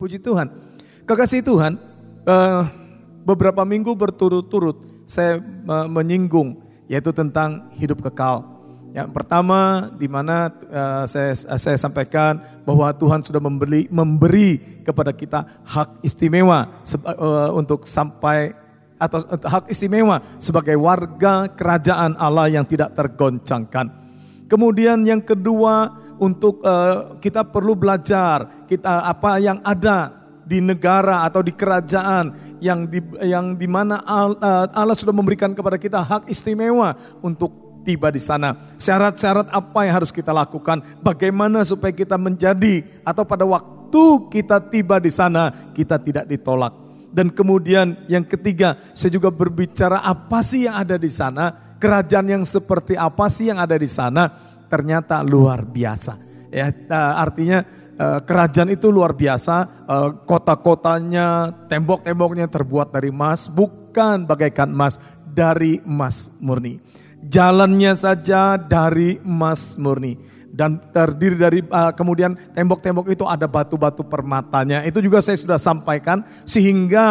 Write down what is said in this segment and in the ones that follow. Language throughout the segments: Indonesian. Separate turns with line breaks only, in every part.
Puji Tuhan. Kekasih Tuhan, uh, beberapa minggu berturut-turut saya menyinggung yaitu tentang hidup kekal. Yang pertama di mana uh, saya saya sampaikan bahwa Tuhan sudah memberi memberi kepada kita hak istimewa uh, untuk sampai atau hak istimewa sebagai warga kerajaan Allah yang tidak tergoncangkan. Kemudian yang kedua untuk uh, kita perlu belajar kita apa yang ada di negara atau di kerajaan yang di yang di mana eh, Allah sudah memberikan kepada kita hak istimewa untuk tiba di sana. Syarat-syarat apa yang harus kita lakukan? Bagaimana supaya kita menjadi atau pada waktu kita tiba di sana kita tidak ditolak. Dan kemudian yang ketiga, saya juga berbicara apa sih yang ada di sana? Kerajaan yang seperti apa sih yang ada di sana? Ternyata luar biasa. Ya, eh, artinya eh, kerajaan itu luar biasa, eh, kota-kotanya, tembok-temboknya terbuat dari emas, bukan bagaikan emas, dari emas murni. Jalannya saja dari emas murni dan terdiri dari kemudian tembok-tembok itu ada batu-batu permatanya. Itu juga saya sudah sampaikan sehingga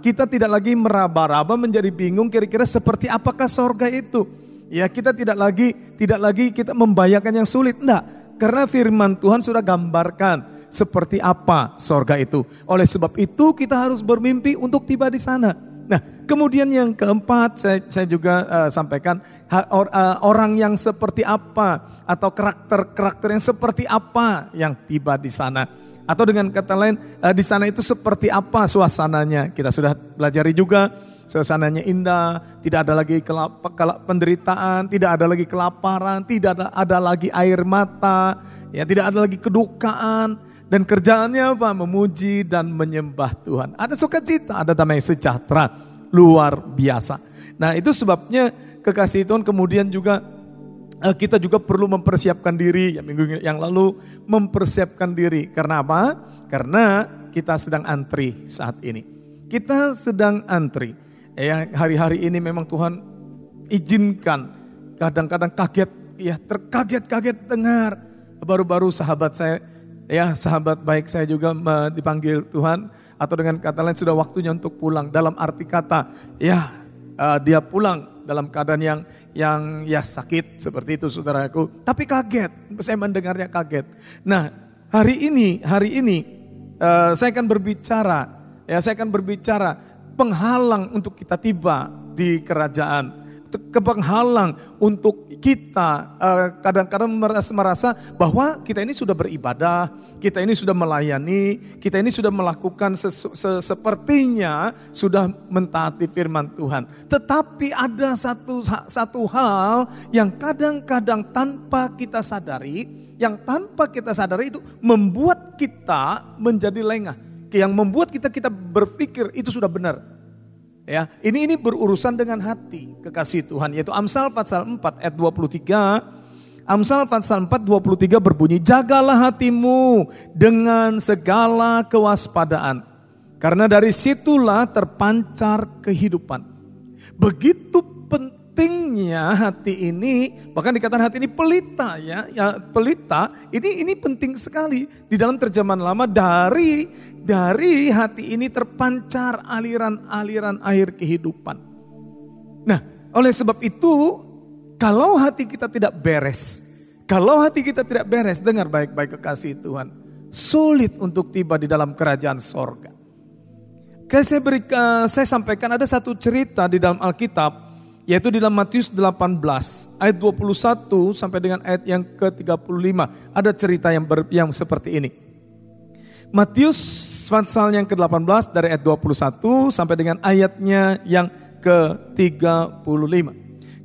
kita tidak lagi meraba-raba menjadi bingung kira-kira seperti apakah sorga itu. Ya kita tidak lagi tidak lagi kita membayangkan yang sulit. Enggak, karena firman Tuhan sudah gambarkan seperti apa sorga itu. Oleh sebab itu kita harus bermimpi untuk tiba di sana. Nah kemudian yang keempat saya, saya juga uh, sampaikan or, uh, orang yang seperti apa atau karakter-karakter yang seperti apa yang tiba di sana. Atau dengan kata lain uh, di sana itu seperti apa suasananya. Kita sudah pelajari juga Suasananya indah, tidak ada lagi kelap, kelap, penderitaan, tidak ada lagi kelaparan, tidak ada, ada lagi air mata, ya tidak ada lagi kedukaan. Dan kerjaannya apa? Memuji dan menyembah Tuhan. Ada sukacita, ada damai sejahtera, luar biasa. Nah itu sebabnya kekasih Tuhan kemudian juga eh, kita juga perlu mempersiapkan diri ya minggu yang lalu mempersiapkan diri karena apa? Karena kita sedang antri saat ini. Kita sedang antri. Ya, hari-hari ini memang Tuhan izinkan kadang-kadang kaget, ya terkaget-kaget dengar. Baru-baru sahabat saya, ya sahabat baik saya juga dipanggil Tuhan atau dengan kata lain sudah waktunya untuk pulang. Dalam arti kata, ya uh, dia pulang dalam keadaan yang yang ya sakit seperti itu saudaraku. Tapi kaget, saya mendengarnya kaget. Nah hari ini, hari ini uh, saya akan berbicara, ya saya akan berbicara penghalang untuk kita tiba di kerajaan. Kepenghalang untuk kita eh, kadang-kadang merasa, bahwa kita ini sudah beribadah, kita ini sudah melayani, kita ini sudah melakukan sesu, se, sepertinya sudah mentaati firman Tuhan. Tetapi ada satu satu hal yang kadang-kadang tanpa kita sadari, yang tanpa kita sadari itu membuat kita menjadi lengah yang membuat kita kita berpikir itu sudah benar. Ya, ini ini berurusan dengan hati kekasih Tuhan yaitu Amsal pasal 4 ayat 23. Amsal pasal 4 23 berbunyi, "Jagalah hatimu dengan segala kewaspadaan, karena dari situlah terpancar kehidupan." Begitu pentingnya hati ini, bahkan dikatakan hati ini pelita ya, ya pelita. Ini ini penting sekali di dalam terjemahan lama dari dari hati ini terpancar aliran-aliran air kehidupan. Nah, oleh sebab itu, kalau hati kita tidak beres, kalau hati kita tidak beres, dengar baik-baik kekasih Tuhan, sulit untuk tiba di dalam kerajaan sorga. Kayak saya, beri, uh, saya sampaikan ada satu cerita di dalam Alkitab, yaitu di dalam Matius 18 ayat 21 sampai dengan ayat yang ke-35. Ada cerita yang, ber, yang seperti ini. Matius pasal yang ke-18 dari ayat 21 sampai dengan ayatnya yang ke-35.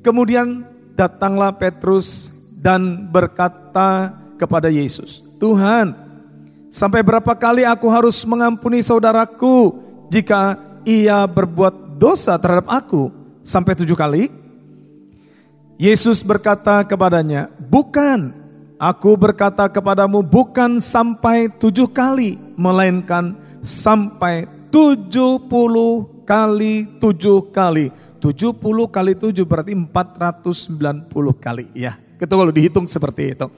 Kemudian datanglah Petrus dan berkata kepada Yesus, Tuhan, sampai berapa kali aku harus mengampuni saudaraku jika ia berbuat dosa terhadap aku? Sampai tujuh kali? Yesus berkata kepadanya, bukan, Aku berkata kepadamu bukan sampai tujuh kali, melainkan sampai tujuh puluh kali tujuh kali. Tujuh puluh kali tujuh berarti empat ratus sembilan puluh kali. Ya, itu kalau dihitung seperti itu.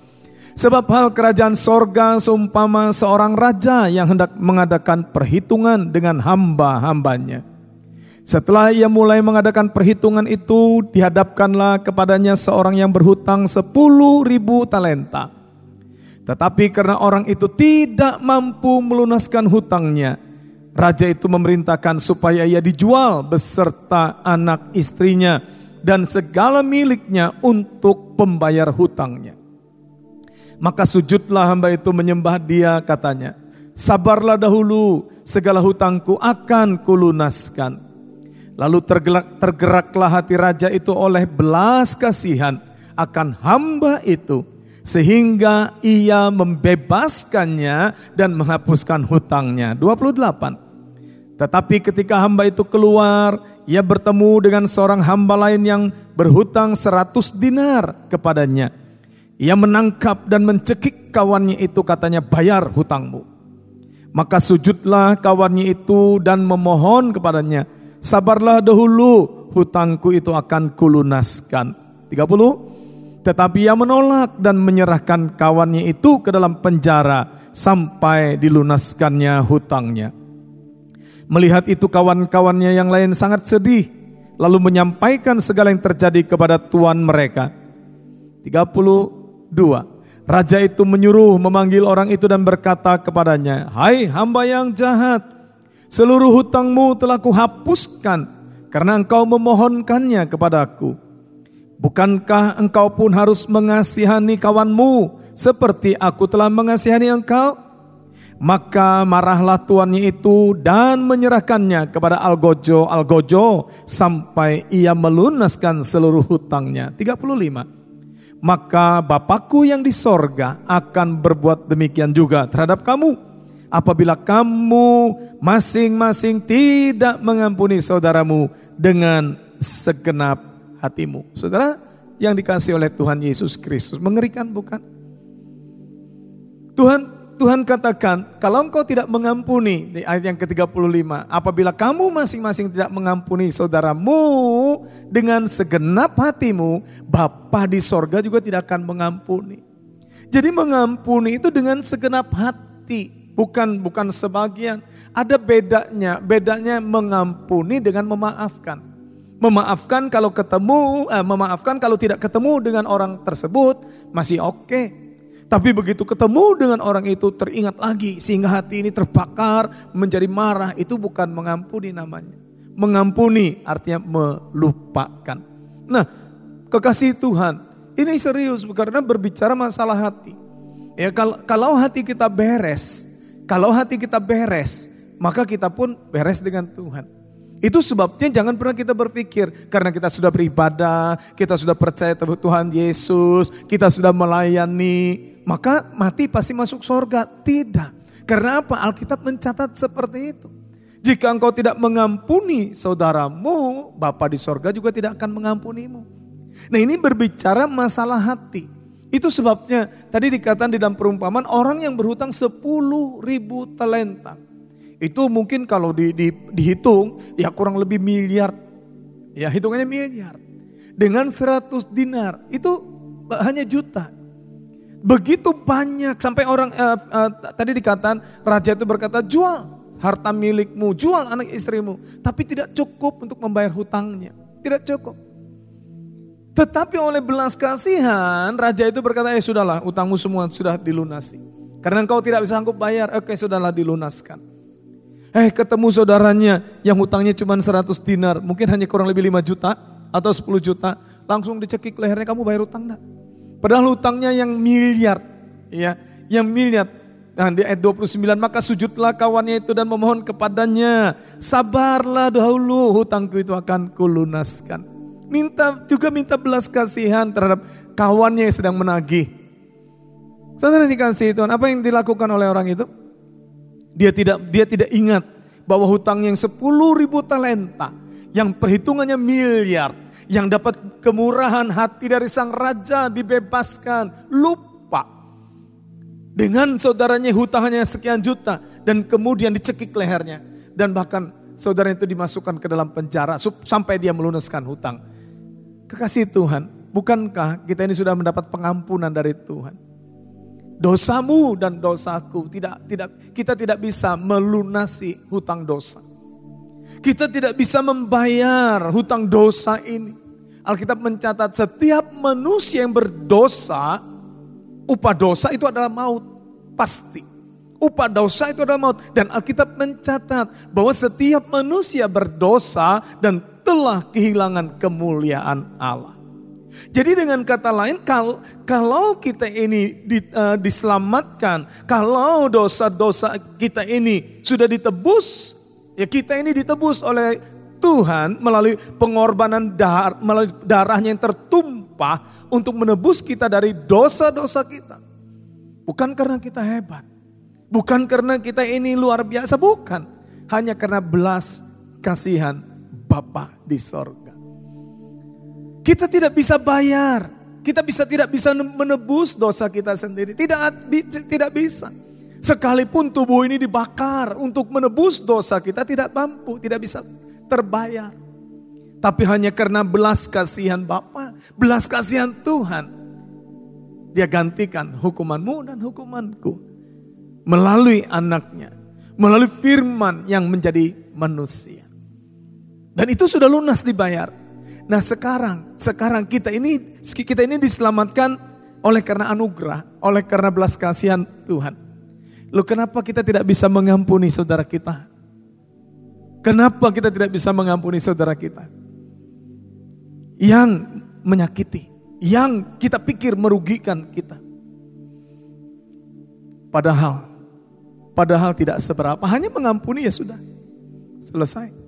Sebab hal kerajaan sorga seumpama seorang raja yang hendak mengadakan perhitungan dengan hamba-hambanya. Setelah ia mulai mengadakan perhitungan itu, dihadapkanlah kepadanya seorang yang berhutang sepuluh ribu talenta. Tetapi karena orang itu tidak mampu melunaskan hutangnya, raja itu memerintahkan supaya ia dijual beserta anak istrinya dan segala miliknya untuk pembayar hutangnya. Maka sujudlah hamba itu menyembah dia katanya. Sabarlah dahulu, segala hutangku akan kulunaskan. Lalu tergerak, tergeraklah hati raja itu oleh belas kasihan akan hamba itu. Sehingga ia membebaskannya dan menghapuskan hutangnya. 28. Tetapi ketika hamba itu keluar, ia bertemu dengan seorang hamba lain yang berhutang seratus dinar kepadanya. Ia menangkap dan mencekik kawannya itu katanya bayar hutangmu. Maka sujudlah kawannya itu dan memohon kepadanya. Sabarlah dahulu hutangku itu akan kulunaskan. 30. Tetapi ia menolak dan menyerahkan kawannya itu ke dalam penjara sampai dilunaskannya hutangnya. Melihat itu kawan-kawannya yang lain sangat sedih. Lalu menyampaikan segala yang terjadi kepada tuan mereka. 30 Dua, raja itu menyuruh memanggil orang itu dan berkata kepadanya, Hai hamba yang jahat, seluruh hutangmu telah kuhapuskan karena engkau memohonkannya kepadaku. Bukankah engkau pun harus mengasihani kawanmu seperti aku telah mengasihani engkau? Maka marahlah tuannya itu dan menyerahkannya kepada Algojo Algojo sampai ia melunaskan seluruh hutangnya. 35 maka Bapakku yang di sorga akan berbuat demikian juga terhadap kamu. Apabila kamu masing-masing tidak mengampuni saudaramu dengan segenap hatimu. Saudara yang dikasih oleh Tuhan Yesus Kristus, mengerikan bukan? Tuhan Tuhan katakan, kalau engkau tidak mengampuni, di ayat yang ke-35, apabila kamu masing-masing tidak mengampuni saudaramu dengan segenap hatimu, Bapa di sorga juga tidak akan mengampuni. Jadi mengampuni itu dengan segenap hati, bukan bukan sebagian. Ada bedanya, bedanya mengampuni dengan memaafkan. Memaafkan kalau ketemu, eh, memaafkan kalau tidak ketemu dengan orang tersebut masih oke. Okay. Tapi begitu ketemu dengan orang itu teringat lagi sehingga hati ini terbakar menjadi marah itu bukan mengampuni namanya. Mengampuni artinya melupakan. Nah kekasih Tuhan ini serius karena berbicara masalah hati. Ya kalau, kalau hati kita beres, kalau hati kita beres, maka kita pun beres dengan Tuhan. Itu sebabnya jangan pernah kita berpikir karena kita sudah beribadah, kita sudah percaya Tuhan Yesus, kita sudah melayani, maka mati pasti masuk surga. Tidak. Karena apa? Alkitab mencatat seperti itu. Jika engkau tidak mengampuni saudaramu, Bapa di sorga juga tidak akan mengampunimu. Nah ini berbicara masalah hati. Itu sebabnya tadi dikatakan di dalam perumpamaan orang yang berhutang 10 ribu talenta. Itu mungkin kalau di, di, dihitung ya kurang lebih miliar. Ya hitungannya miliar. Dengan 100 dinar itu hanya juta. Begitu banyak sampai orang uh, uh, tadi dikatakan raja itu berkata jual harta milikmu, jual anak istrimu, tapi tidak cukup untuk membayar hutangnya. Tidak cukup. Tetapi oleh belas kasihan raja itu berkata, "Eh sudahlah, utangmu semua sudah dilunasi. Karena engkau tidak bisa sanggup bayar, oke sudahlah dilunaskan." Eh ketemu saudaranya yang hutangnya cuma 100 dinar, mungkin hanya kurang lebih 5 juta atau 10 juta, langsung dicekik lehernya kamu bayar hutang enggak? Padahal hutangnya yang miliar, ya, yang miliar. Nah, di ayat 29, maka sujudlah kawannya itu dan memohon kepadanya, sabarlah dahulu hutangku itu akan kulunaskan. Minta juga minta belas kasihan terhadap kawannya yang sedang menagih. Saudara dikasih Tuhan, apa yang dilakukan oleh orang itu? Dia tidak dia tidak ingat bahwa hutang yang 10 ribu talenta, yang perhitungannya miliar, yang dapat kemurahan hati dari sang raja dibebaskan, lupa. Dengan saudaranya hutangnya sekian juta dan kemudian dicekik lehernya. Dan bahkan saudara itu dimasukkan ke dalam penjara sampai dia melunaskan hutang. Kekasih Tuhan, bukankah kita ini sudah mendapat pengampunan dari Tuhan? Dosamu dan dosaku tidak tidak kita tidak bisa melunasi hutang dosa. Kita tidak bisa membayar hutang dosa ini. Alkitab mencatat setiap manusia yang berdosa, upah dosa itu adalah maut. Pasti. Upah dosa itu adalah maut. Dan Alkitab mencatat bahwa setiap manusia berdosa dan telah kehilangan kemuliaan Allah. Jadi dengan kata lain, kalau, kalau kita ini di, uh, diselamatkan, kalau dosa-dosa kita ini sudah ditebus, ya kita ini ditebus oleh Tuhan melalui pengorbanan dar, melalui darahnya yang tertumpah untuk menebus kita dari dosa-dosa kita. Bukan karena kita hebat, bukan karena kita ini luar biasa, bukan. Hanya karena belas kasihan Bapa di sorga. Kita tidak bisa bayar. Kita bisa tidak bisa menebus dosa kita sendiri. Tidak tidak bisa. Sekalipun tubuh ini dibakar untuk menebus dosa kita tidak mampu, tidak bisa terbayar. Tapi hanya karena belas kasihan Bapa, belas kasihan Tuhan. Dia gantikan hukumanmu dan hukumanku. Melalui anaknya. Melalui firman yang menjadi manusia. Dan itu sudah lunas dibayar. Nah sekarang, sekarang kita ini kita ini diselamatkan oleh karena anugerah, oleh karena belas kasihan Tuhan. Loh kenapa kita tidak bisa mengampuni saudara kita? Kenapa kita tidak bisa mengampuni saudara kita? Yang menyakiti, yang kita pikir merugikan kita. Padahal, padahal tidak seberapa, hanya mengampuni ya sudah. Selesai.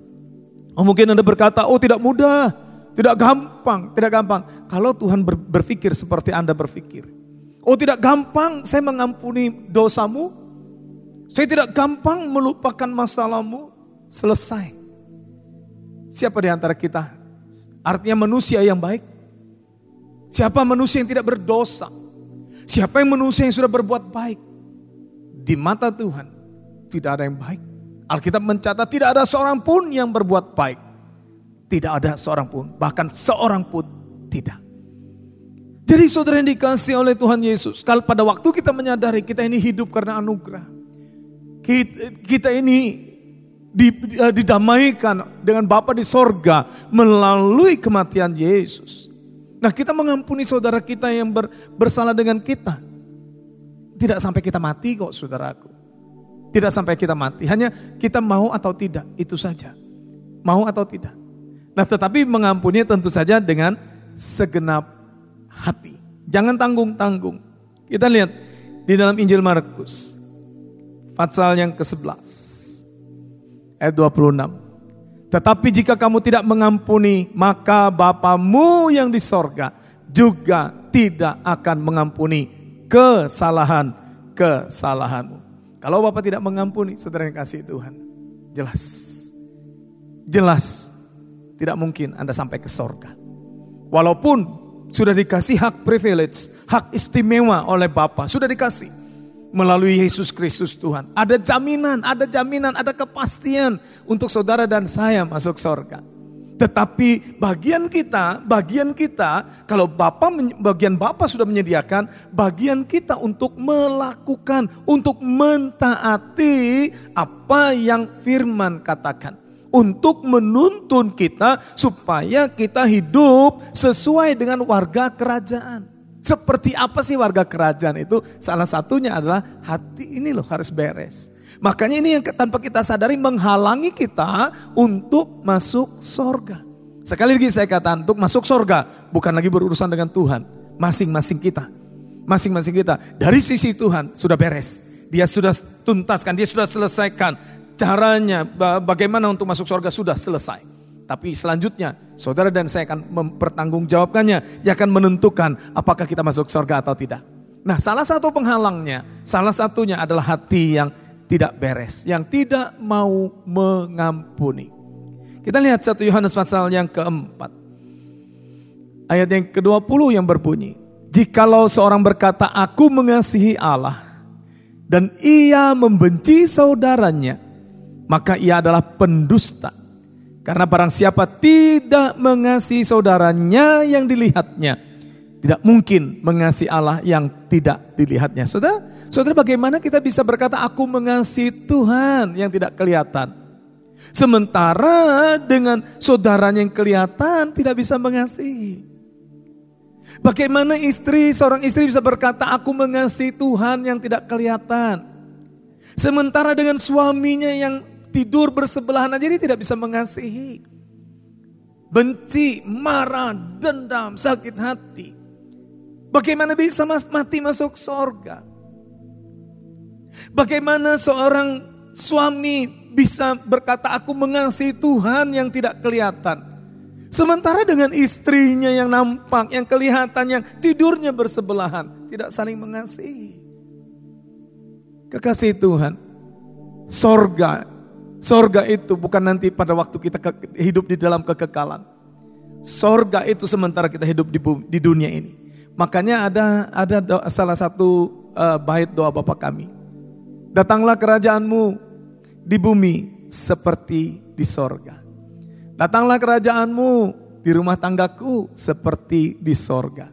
Oh mungkin Anda berkata, oh tidak mudah. Tidak gampang, tidak gampang. Kalau Tuhan berpikir seperti Anda berpikir. Oh tidak gampang saya mengampuni dosamu. Saya tidak gampang melupakan masalahmu. Selesai. Siapa di antara kita? Artinya manusia yang baik. Siapa manusia yang tidak berdosa? Siapa yang manusia yang sudah berbuat baik? Di mata Tuhan tidak ada yang baik. Alkitab mencatat tidak ada seorang pun yang berbuat baik. Tidak ada seorang pun, bahkan seorang pun tidak. Jadi saudara yang dikasih oleh Tuhan Yesus, kalau pada waktu kita menyadari kita ini hidup karena anugerah. Kita, ini eh, didamaikan dengan Bapa di sorga melalui kematian Yesus. Nah kita mengampuni saudara kita yang ber, bersalah dengan kita. Tidak sampai kita mati kok saudaraku. Tidak sampai kita mati, hanya kita mau atau tidak, itu saja. Mau atau tidak. Nah tetapi mengampuni tentu saja dengan segenap hati. Jangan tanggung-tanggung. Kita lihat di dalam Injil Markus. Pasal yang ke-11. Ayat 26. Tetapi jika kamu tidak mengampuni, maka Bapamu yang di sorga juga tidak akan mengampuni kesalahan-kesalahanmu. Kalau Bapak tidak mengampuni, saudara yang kasih Tuhan. Jelas. Jelas tidak mungkin Anda sampai ke sorga. Walaupun sudah dikasih hak privilege, hak istimewa oleh Bapa, sudah dikasih melalui Yesus Kristus Tuhan. Ada jaminan, ada jaminan, ada kepastian untuk saudara dan saya masuk sorga. Tetapi bagian kita, bagian kita, kalau Bapak, bagian Bapak sudah menyediakan, bagian kita untuk melakukan, untuk mentaati apa yang firman katakan untuk menuntun kita supaya kita hidup sesuai dengan warga kerajaan. Seperti apa sih warga kerajaan itu? Salah satunya adalah hati ini loh harus beres. Makanya ini yang tanpa kita sadari menghalangi kita untuk masuk sorga. Sekali lagi saya katakan untuk masuk sorga bukan lagi berurusan dengan Tuhan. Masing-masing kita. Masing-masing kita. Dari sisi Tuhan sudah beres. Dia sudah tuntaskan, dia sudah selesaikan caranya, bagaimana untuk masuk surga sudah selesai. Tapi selanjutnya saudara dan saya akan mempertanggungjawabkannya. Dia akan menentukan apakah kita masuk surga atau tidak. Nah salah satu penghalangnya, salah satunya adalah hati yang tidak beres. Yang tidak mau mengampuni. Kita lihat satu Yohanes pasal yang keempat. Ayat yang ke-20 yang berbunyi. Jikalau seorang berkata aku mengasihi Allah dan ia membenci saudaranya, maka ia adalah pendusta. Karena barang siapa tidak mengasihi saudaranya yang dilihatnya, tidak mungkin mengasihi Allah yang tidak dilihatnya. Saudara, saudara bagaimana kita bisa berkata aku mengasihi Tuhan yang tidak kelihatan? Sementara dengan saudaranya yang kelihatan tidak bisa mengasihi. Bagaimana istri, seorang istri bisa berkata aku mengasihi Tuhan yang tidak kelihatan. Sementara dengan suaminya yang tidur bersebelahan aja dia tidak bisa mengasihi. Benci, marah, dendam, sakit hati. Bagaimana bisa mati masuk sorga? Bagaimana seorang suami bisa berkata aku mengasihi Tuhan yang tidak kelihatan. Sementara dengan istrinya yang nampak, yang kelihatan, yang tidurnya bersebelahan. Tidak saling mengasihi. Kekasih Tuhan, sorga, sorga itu bukan nanti pada waktu kita hidup di dalam kekekalan. Sorga itu sementara kita hidup di dunia ini. Makanya ada ada doa, salah satu uh, bait doa Bapak kami. Datanglah kerajaanmu di bumi seperti di sorga. Datanglah kerajaanmu di rumah tanggaku seperti di sorga.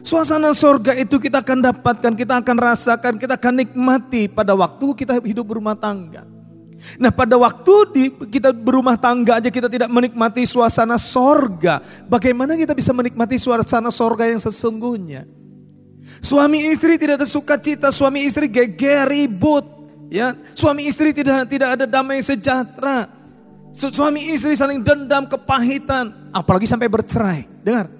Suasana sorga itu kita akan dapatkan, kita akan rasakan, kita akan nikmati pada waktu kita hidup berumah tangga. Nah pada waktu di, kita berumah tangga aja kita tidak menikmati suasana sorga. Bagaimana kita bisa menikmati suasana sorga yang sesungguhnya? Suami istri tidak ada sukacita, suami istri geger ribut, ya. Suami istri tidak tidak ada damai sejahtera. Suami istri saling dendam, kepahitan, apalagi sampai bercerai. Dengar.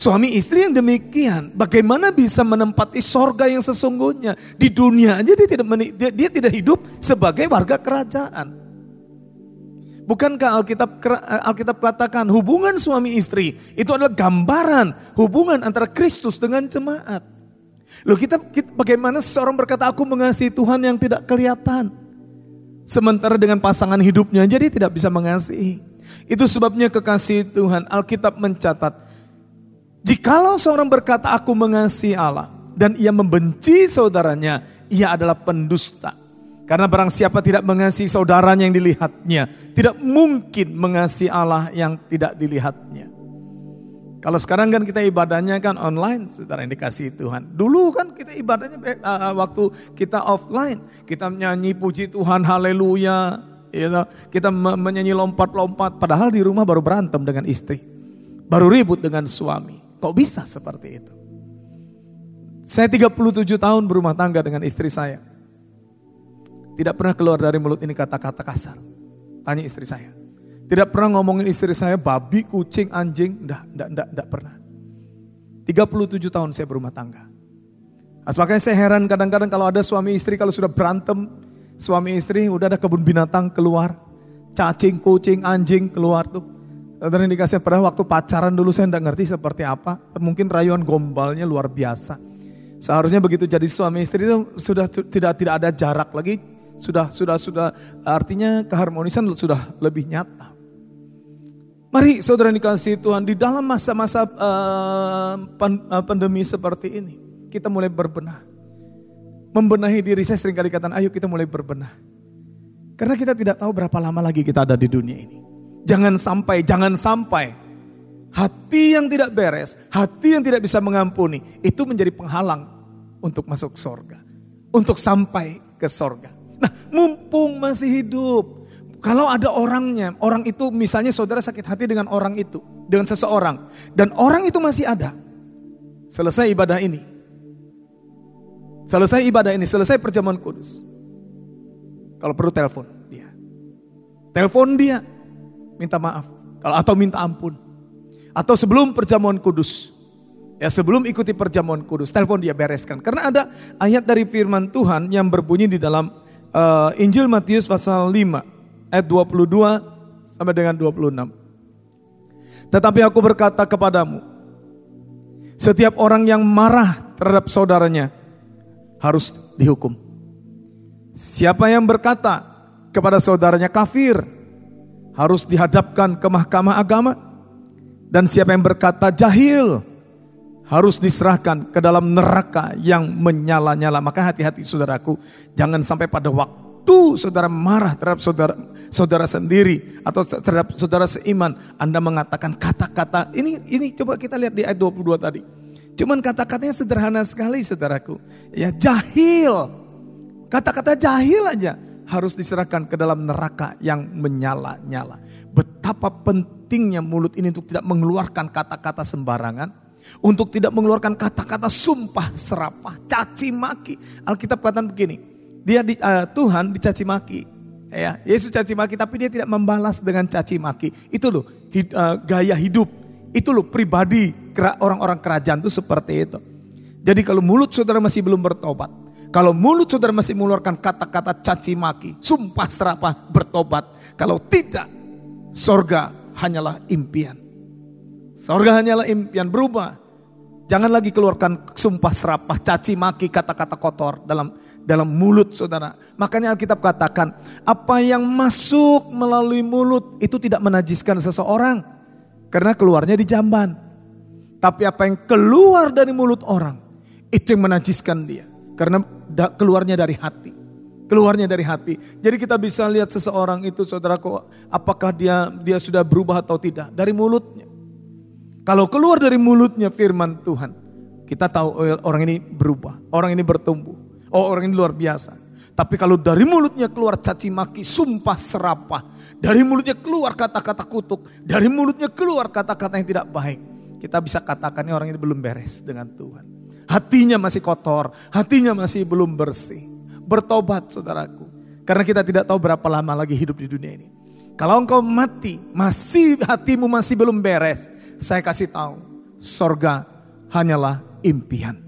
Suami istri yang demikian, bagaimana bisa menempati sorga yang sesungguhnya di dunia aja dia tidak dia, dia tidak hidup sebagai warga kerajaan. Bukankah Alkitab Alkitab katakan hubungan suami istri itu adalah gambaran hubungan antara Kristus dengan jemaat. Loh kita, kita bagaimana seorang berkata aku mengasihi Tuhan yang tidak kelihatan. Sementara dengan pasangan hidupnya jadi tidak bisa mengasihi. Itu sebabnya kekasih Tuhan Alkitab mencatat Jikalau seorang berkata aku mengasihi Allah dan ia membenci saudaranya, ia adalah pendusta. Karena barang siapa tidak mengasihi saudaranya yang dilihatnya, tidak mungkin mengasihi Allah yang tidak dilihatnya. Kalau sekarang kan kita ibadahnya kan online, saudara yang dikasih Tuhan. Dulu kan kita ibadahnya uh, waktu kita offline, kita nyanyi puji Tuhan, haleluya, kita menyanyi lompat-lompat. Padahal di rumah baru berantem dengan istri, baru ribut dengan suami. Kok bisa seperti itu? Saya 37 tahun berumah tangga dengan istri saya. Tidak pernah keluar dari mulut ini kata-kata kasar. Tanya istri saya. Tidak pernah ngomongin istri saya babi, kucing, anjing. Enggak, enggak, enggak, enggak pernah. 37 tahun saya berumah tangga. Nah, makanya saya heran kadang-kadang kalau ada suami istri kalau sudah berantem, suami istri udah ada kebun binatang keluar, cacing, kucing, anjing keluar tuh. Dan dikasih pada waktu pacaran dulu saya tidak ngerti seperti apa. Mungkin rayuan gombalnya luar biasa. Seharusnya begitu jadi suami istri itu sudah tidak tidak ada jarak lagi. Sudah sudah sudah artinya keharmonisan sudah lebih nyata. Mari saudara dikasih Tuhan di dalam masa-masa uh, pandemi seperti ini kita mulai berbenah. Membenahi diri saya sering kali katakan ayo kita mulai berbenah. Karena kita tidak tahu berapa lama lagi kita ada di dunia ini. Jangan sampai, jangan sampai hati yang tidak beres, hati yang tidak bisa mengampuni, itu menjadi penghalang untuk masuk sorga. Untuk sampai ke sorga. Nah mumpung masih hidup, kalau ada orangnya, orang itu misalnya saudara sakit hati dengan orang itu, dengan seseorang, dan orang itu masih ada. Selesai ibadah ini. Selesai ibadah ini, selesai perjamuan kudus. Kalau perlu telepon dia. Telepon dia, minta maaf. Kalau atau minta ampun. Atau sebelum perjamuan kudus. Ya sebelum ikuti perjamuan kudus, telepon dia bereskan. Karena ada ayat dari firman Tuhan yang berbunyi di dalam uh, Injil Matius pasal 5 ayat 22 sampai dengan 26. Tetapi aku berkata kepadamu, setiap orang yang marah terhadap saudaranya harus dihukum. Siapa yang berkata kepada saudaranya kafir, harus dihadapkan ke mahkamah agama. Dan siapa yang berkata jahil harus diserahkan ke dalam neraka yang menyala-nyala. Maka hati-hati saudaraku, jangan sampai pada waktu saudara marah terhadap saudara saudara sendiri atau terhadap saudara seiman, Anda mengatakan kata-kata ini ini coba kita lihat di ayat 22 tadi. Cuman kata-katanya sederhana sekali saudaraku. Ya jahil. Kata-kata jahil aja harus diserahkan ke dalam neraka yang menyala-nyala. Betapa pentingnya mulut ini untuk tidak mengeluarkan kata-kata sembarangan. Untuk tidak mengeluarkan kata-kata sumpah serapah, caci maki. Alkitab katakan begini, dia di, uh, Tuhan dicaci maki. Ya, Yesus caci maki tapi dia tidak membalas dengan caci maki. Itu loh hid, uh, gaya hidup. Itu loh pribadi orang-orang kerajaan itu seperti itu. Jadi kalau mulut saudara masih belum bertobat, kalau mulut saudara masih mengeluarkan kata-kata caci maki, sumpah serapah bertobat. Kalau tidak, sorga hanyalah impian. Sorga hanyalah impian berubah. Jangan lagi keluarkan sumpah serapah, caci maki, kata-kata kotor dalam dalam mulut saudara. Makanya Alkitab katakan, apa yang masuk melalui mulut itu tidak menajiskan seseorang. Karena keluarnya di jamban. Tapi apa yang keluar dari mulut orang, itu yang menajiskan dia. Karena keluarnya dari hati. Keluarnya dari hati. Jadi kita bisa lihat seseorang itu saudaraku, apakah dia dia sudah berubah atau tidak. Dari mulutnya. Kalau keluar dari mulutnya firman Tuhan, kita tahu oh, orang ini berubah, orang ini bertumbuh, oh orang ini luar biasa. Tapi kalau dari mulutnya keluar caci maki, sumpah serapah, dari mulutnya keluar kata-kata kutuk, dari mulutnya keluar kata-kata yang tidak baik, kita bisa katakan orang ini belum beres dengan Tuhan. Hatinya masih kotor, hatinya masih belum bersih. Bertobat saudaraku. Karena kita tidak tahu berapa lama lagi hidup di dunia ini. Kalau engkau mati, masih hatimu masih belum beres. Saya kasih tahu, sorga hanyalah impian.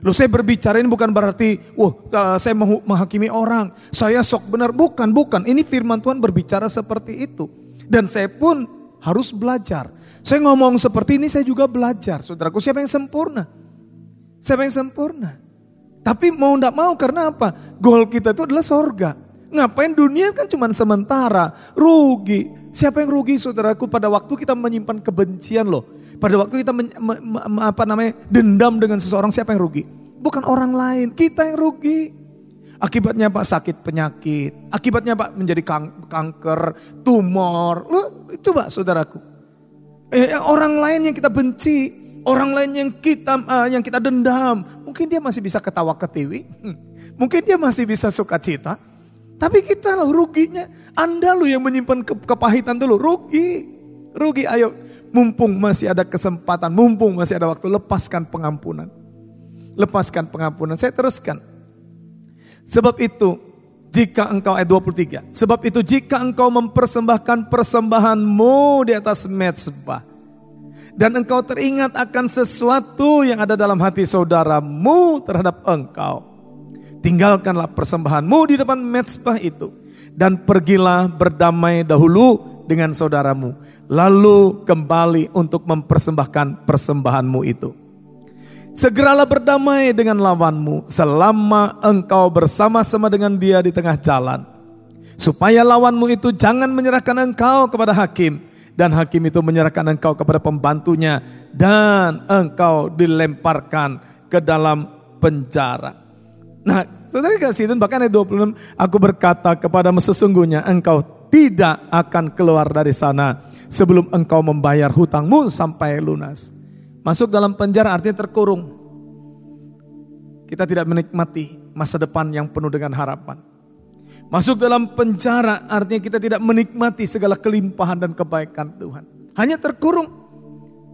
Loh saya berbicara ini bukan berarti, wah uh, saya menghakimi orang. Saya sok benar, bukan, bukan. Ini firman Tuhan berbicara seperti itu. Dan saya pun harus belajar. Saya ngomong seperti ini saya juga belajar. Saudaraku siapa yang sempurna? Siapa yang sempurna? Tapi mau ndak mau karena apa? Goal kita itu adalah sorga. Ngapain dunia kan cuma sementara. Rugi. Siapa yang rugi saudaraku pada waktu kita menyimpan kebencian loh. Pada waktu kita men, me, me, apa namanya dendam dengan seseorang siapa yang rugi? Bukan orang lain, kita yang rugi. Akibatnya Pak sakit penyakit, akibatnya Pak menjadi kang, kanker, tumor. Itu Pak saudaraku. Eh, orang lain yang kita benci, orang lain yang kita uh, yang kita dendam, mungkin dia masih bisa ketawa ketiwi, hmm. mungkin dia masih bisa suka cita, tapi kita loh ruginya. Anda loh yang menyimpan ke kepahitan dulu, rugi, rugi. Ayo, mumpung masih ada kesempatan, mumpung masih ada waktu, lepaskan pengampunan, lepaskan pengampunan. Saya teruskan. Sebab itu jika engkau ayat 23. Sebab itu jika engkau mempersembahkan persembahanmu di atas mezbah dan engkau teringat akan sesuatu yang ada dalam hati saudaramu terhadap engkau. Tinggalkanlah persembahanmu di depan mezbah itu dan pergilah berdamai dahulu dengan saudaramu. Lalu kembali untuk mempersembahkan persembahanmu itu. Segeralah berdamai dengan lawanmu selama engkau bersama-sama dengan dia di tengah jalan. Supaya lawanmu itu jangan menyerahkan engkau kepada hakim. Dan hakim itu menyerahkan engkau kepada pembantunya. Dan engkau dilemparkan ke dalam penjara. Nah, saudara kasih itu bahkan ayat 26. Aku berkata kepadamu sesungguhnya engkau tidak akan keluar dari sana. Sebelum engkau membayar hutangmu sampai lunas. Masuk dalam penjara artinya terkurung. Kita tidak menikmati masa depan yang penuh dengan harapan. Masuk dalam penjara artinya kita tidak menikmati segala kelimpahan dan kebaikan Tuhan. Hanya terkurung.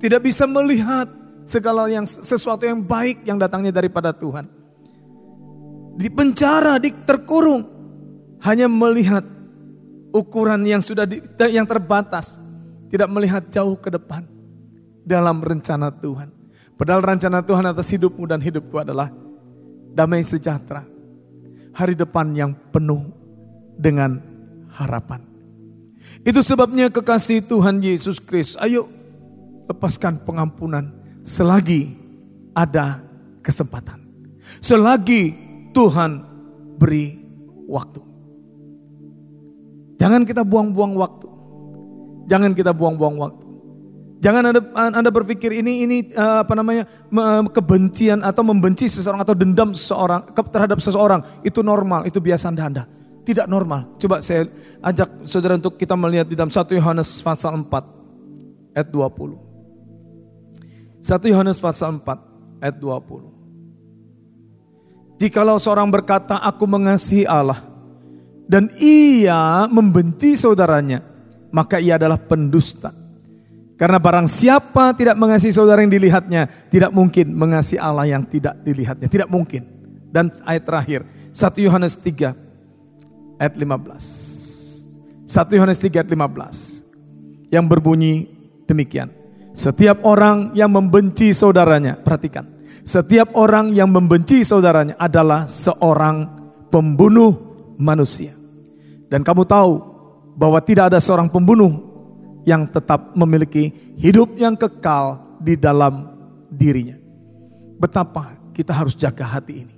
Tidak bisa melihat segala yang sesuatu yang baik yang datangnya daripada Tuhan. Di penjara, di terkurung. Hanya melihat ukuran yang sudah di, yang terbatas. Tidak melihat jauh ke depan dalam rencana Tuhan. Padahal rencana Tuhan atas hidupmu dan hidupku adalah damai sejahtera. Hari depan yang penuh dengan harapan. Itu sebabnya kekasih Tuhan Yesus Kristus, ayo lepaskan pengampunan selagi ada kesempatan. Selagi Tuhan beri waktu. Jangan kita buang-buang waktu. Jangan kita buang-buang waktu. Jangan anda, anda berpikir ini ini uh, apa namanya kebencian atau membenci seseorang atau dendam seseorang terhadap seseorang itu normal, itu biasa anda. Tidak normal. Coba saya ajak saudara untuk kita melihat di dalam 1 Yohanes pasal 4 ayat 20. 1 Yohanes pasal 4 ayat 20. Jikalau seorang berkata, aku mengasihi Allah, dan ia membenci saudaranya, maka ia adalah pendusta. Karena barang siapa tidak mengasihi saudara yang dilihatnya, tidak mungkin mengasihi Allah yang tidak dilihatnya. Tidak mungkin. Dan ayat terakhir, 1 Yohanes 3 ayat 15. 1 Yohanes 3 ayat 15. Yang berbunyi demikian. Setiap orang yang membenci saudaranya, perhatikan. Setiap orang yang membenci saudaranya adalah seorang pembunuh manusia. Dan kamu tahu bahwa tidak ada seorang pembunuh yang tetap memiliki hidup yang kekal di dalam dirinya. Betapa kita harus jaga hati ini.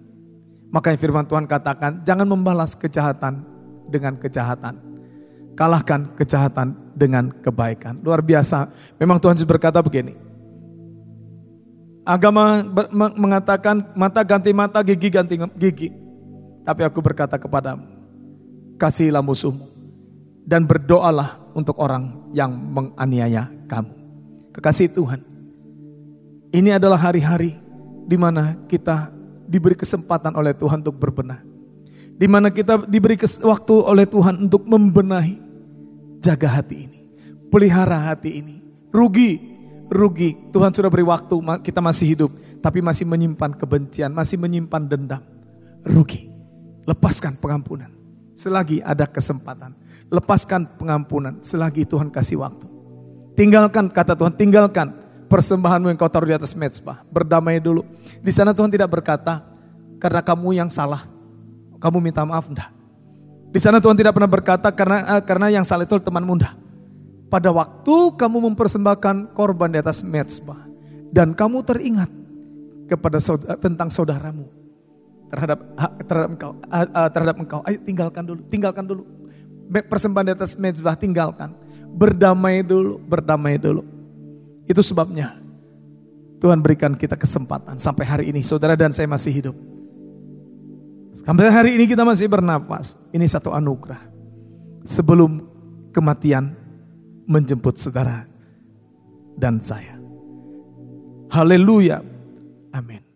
Makanya firman Tuhan katakan, jangan membalas kejahatan dengan kejahatan. Kalahkan kejahatan dengan kebaikan. Luar biasa. Memang Tuhan berkata begini, Agama mengatakan mata ganti mata, gigi ganti gigi. Tapi aku berkata kepadamu, kasihilah musuhmu dan berdoalah untuk orang yang menganiaya kamu. Kekasih Tuhan, ini adalah hari-hari di mana kita diberi kesempatan oleh Tuhan untuk berbenah. Di mana kita diberi waktu oleh Tuhan untuk membenahi. Jaga hati ini, pelihara hati ini. Rugi rugi. Tuhan sudah beri waktu, kita masih hidup, tapi masih menyimpan kebencian, masih menyimpan dendam. Rugi. Lepaskan pengampunan. Selagi ada kesempatan. Lepaskan pengampunan selagi Tuhan kasih waktu. Tinggalkan, kata Tuhan, tinggalkan persembahanmu yang kau taruh di atas mezbah. Berdamai dulu. Di sana Tuhan tidak berkata, karena kamu yang salah. Kamu minta maaf, enggak. Di sana Tuhan tidak pernah berkata karena eh, karena yang salah itu teman muda pada waktu kamu mempersembahkan korban di atas mezbah dan kamu teringat kepada saudara, tentang saudaramu terhadap terhadap engkau terhadap engkau ayo tinggalkan dulu tinggalkan dulu persembahan di atas mezbah tinggalkan berdamai dulu berdamai dulu itu sebabnya Tuhan berikan kita kesempatan sampai hari ini saudara dan saya masih hidup sampai hari ini kita masih bernapas ini satu anugerah sebelum kematian menjemput saudara dan saya. Haleluya. Amin.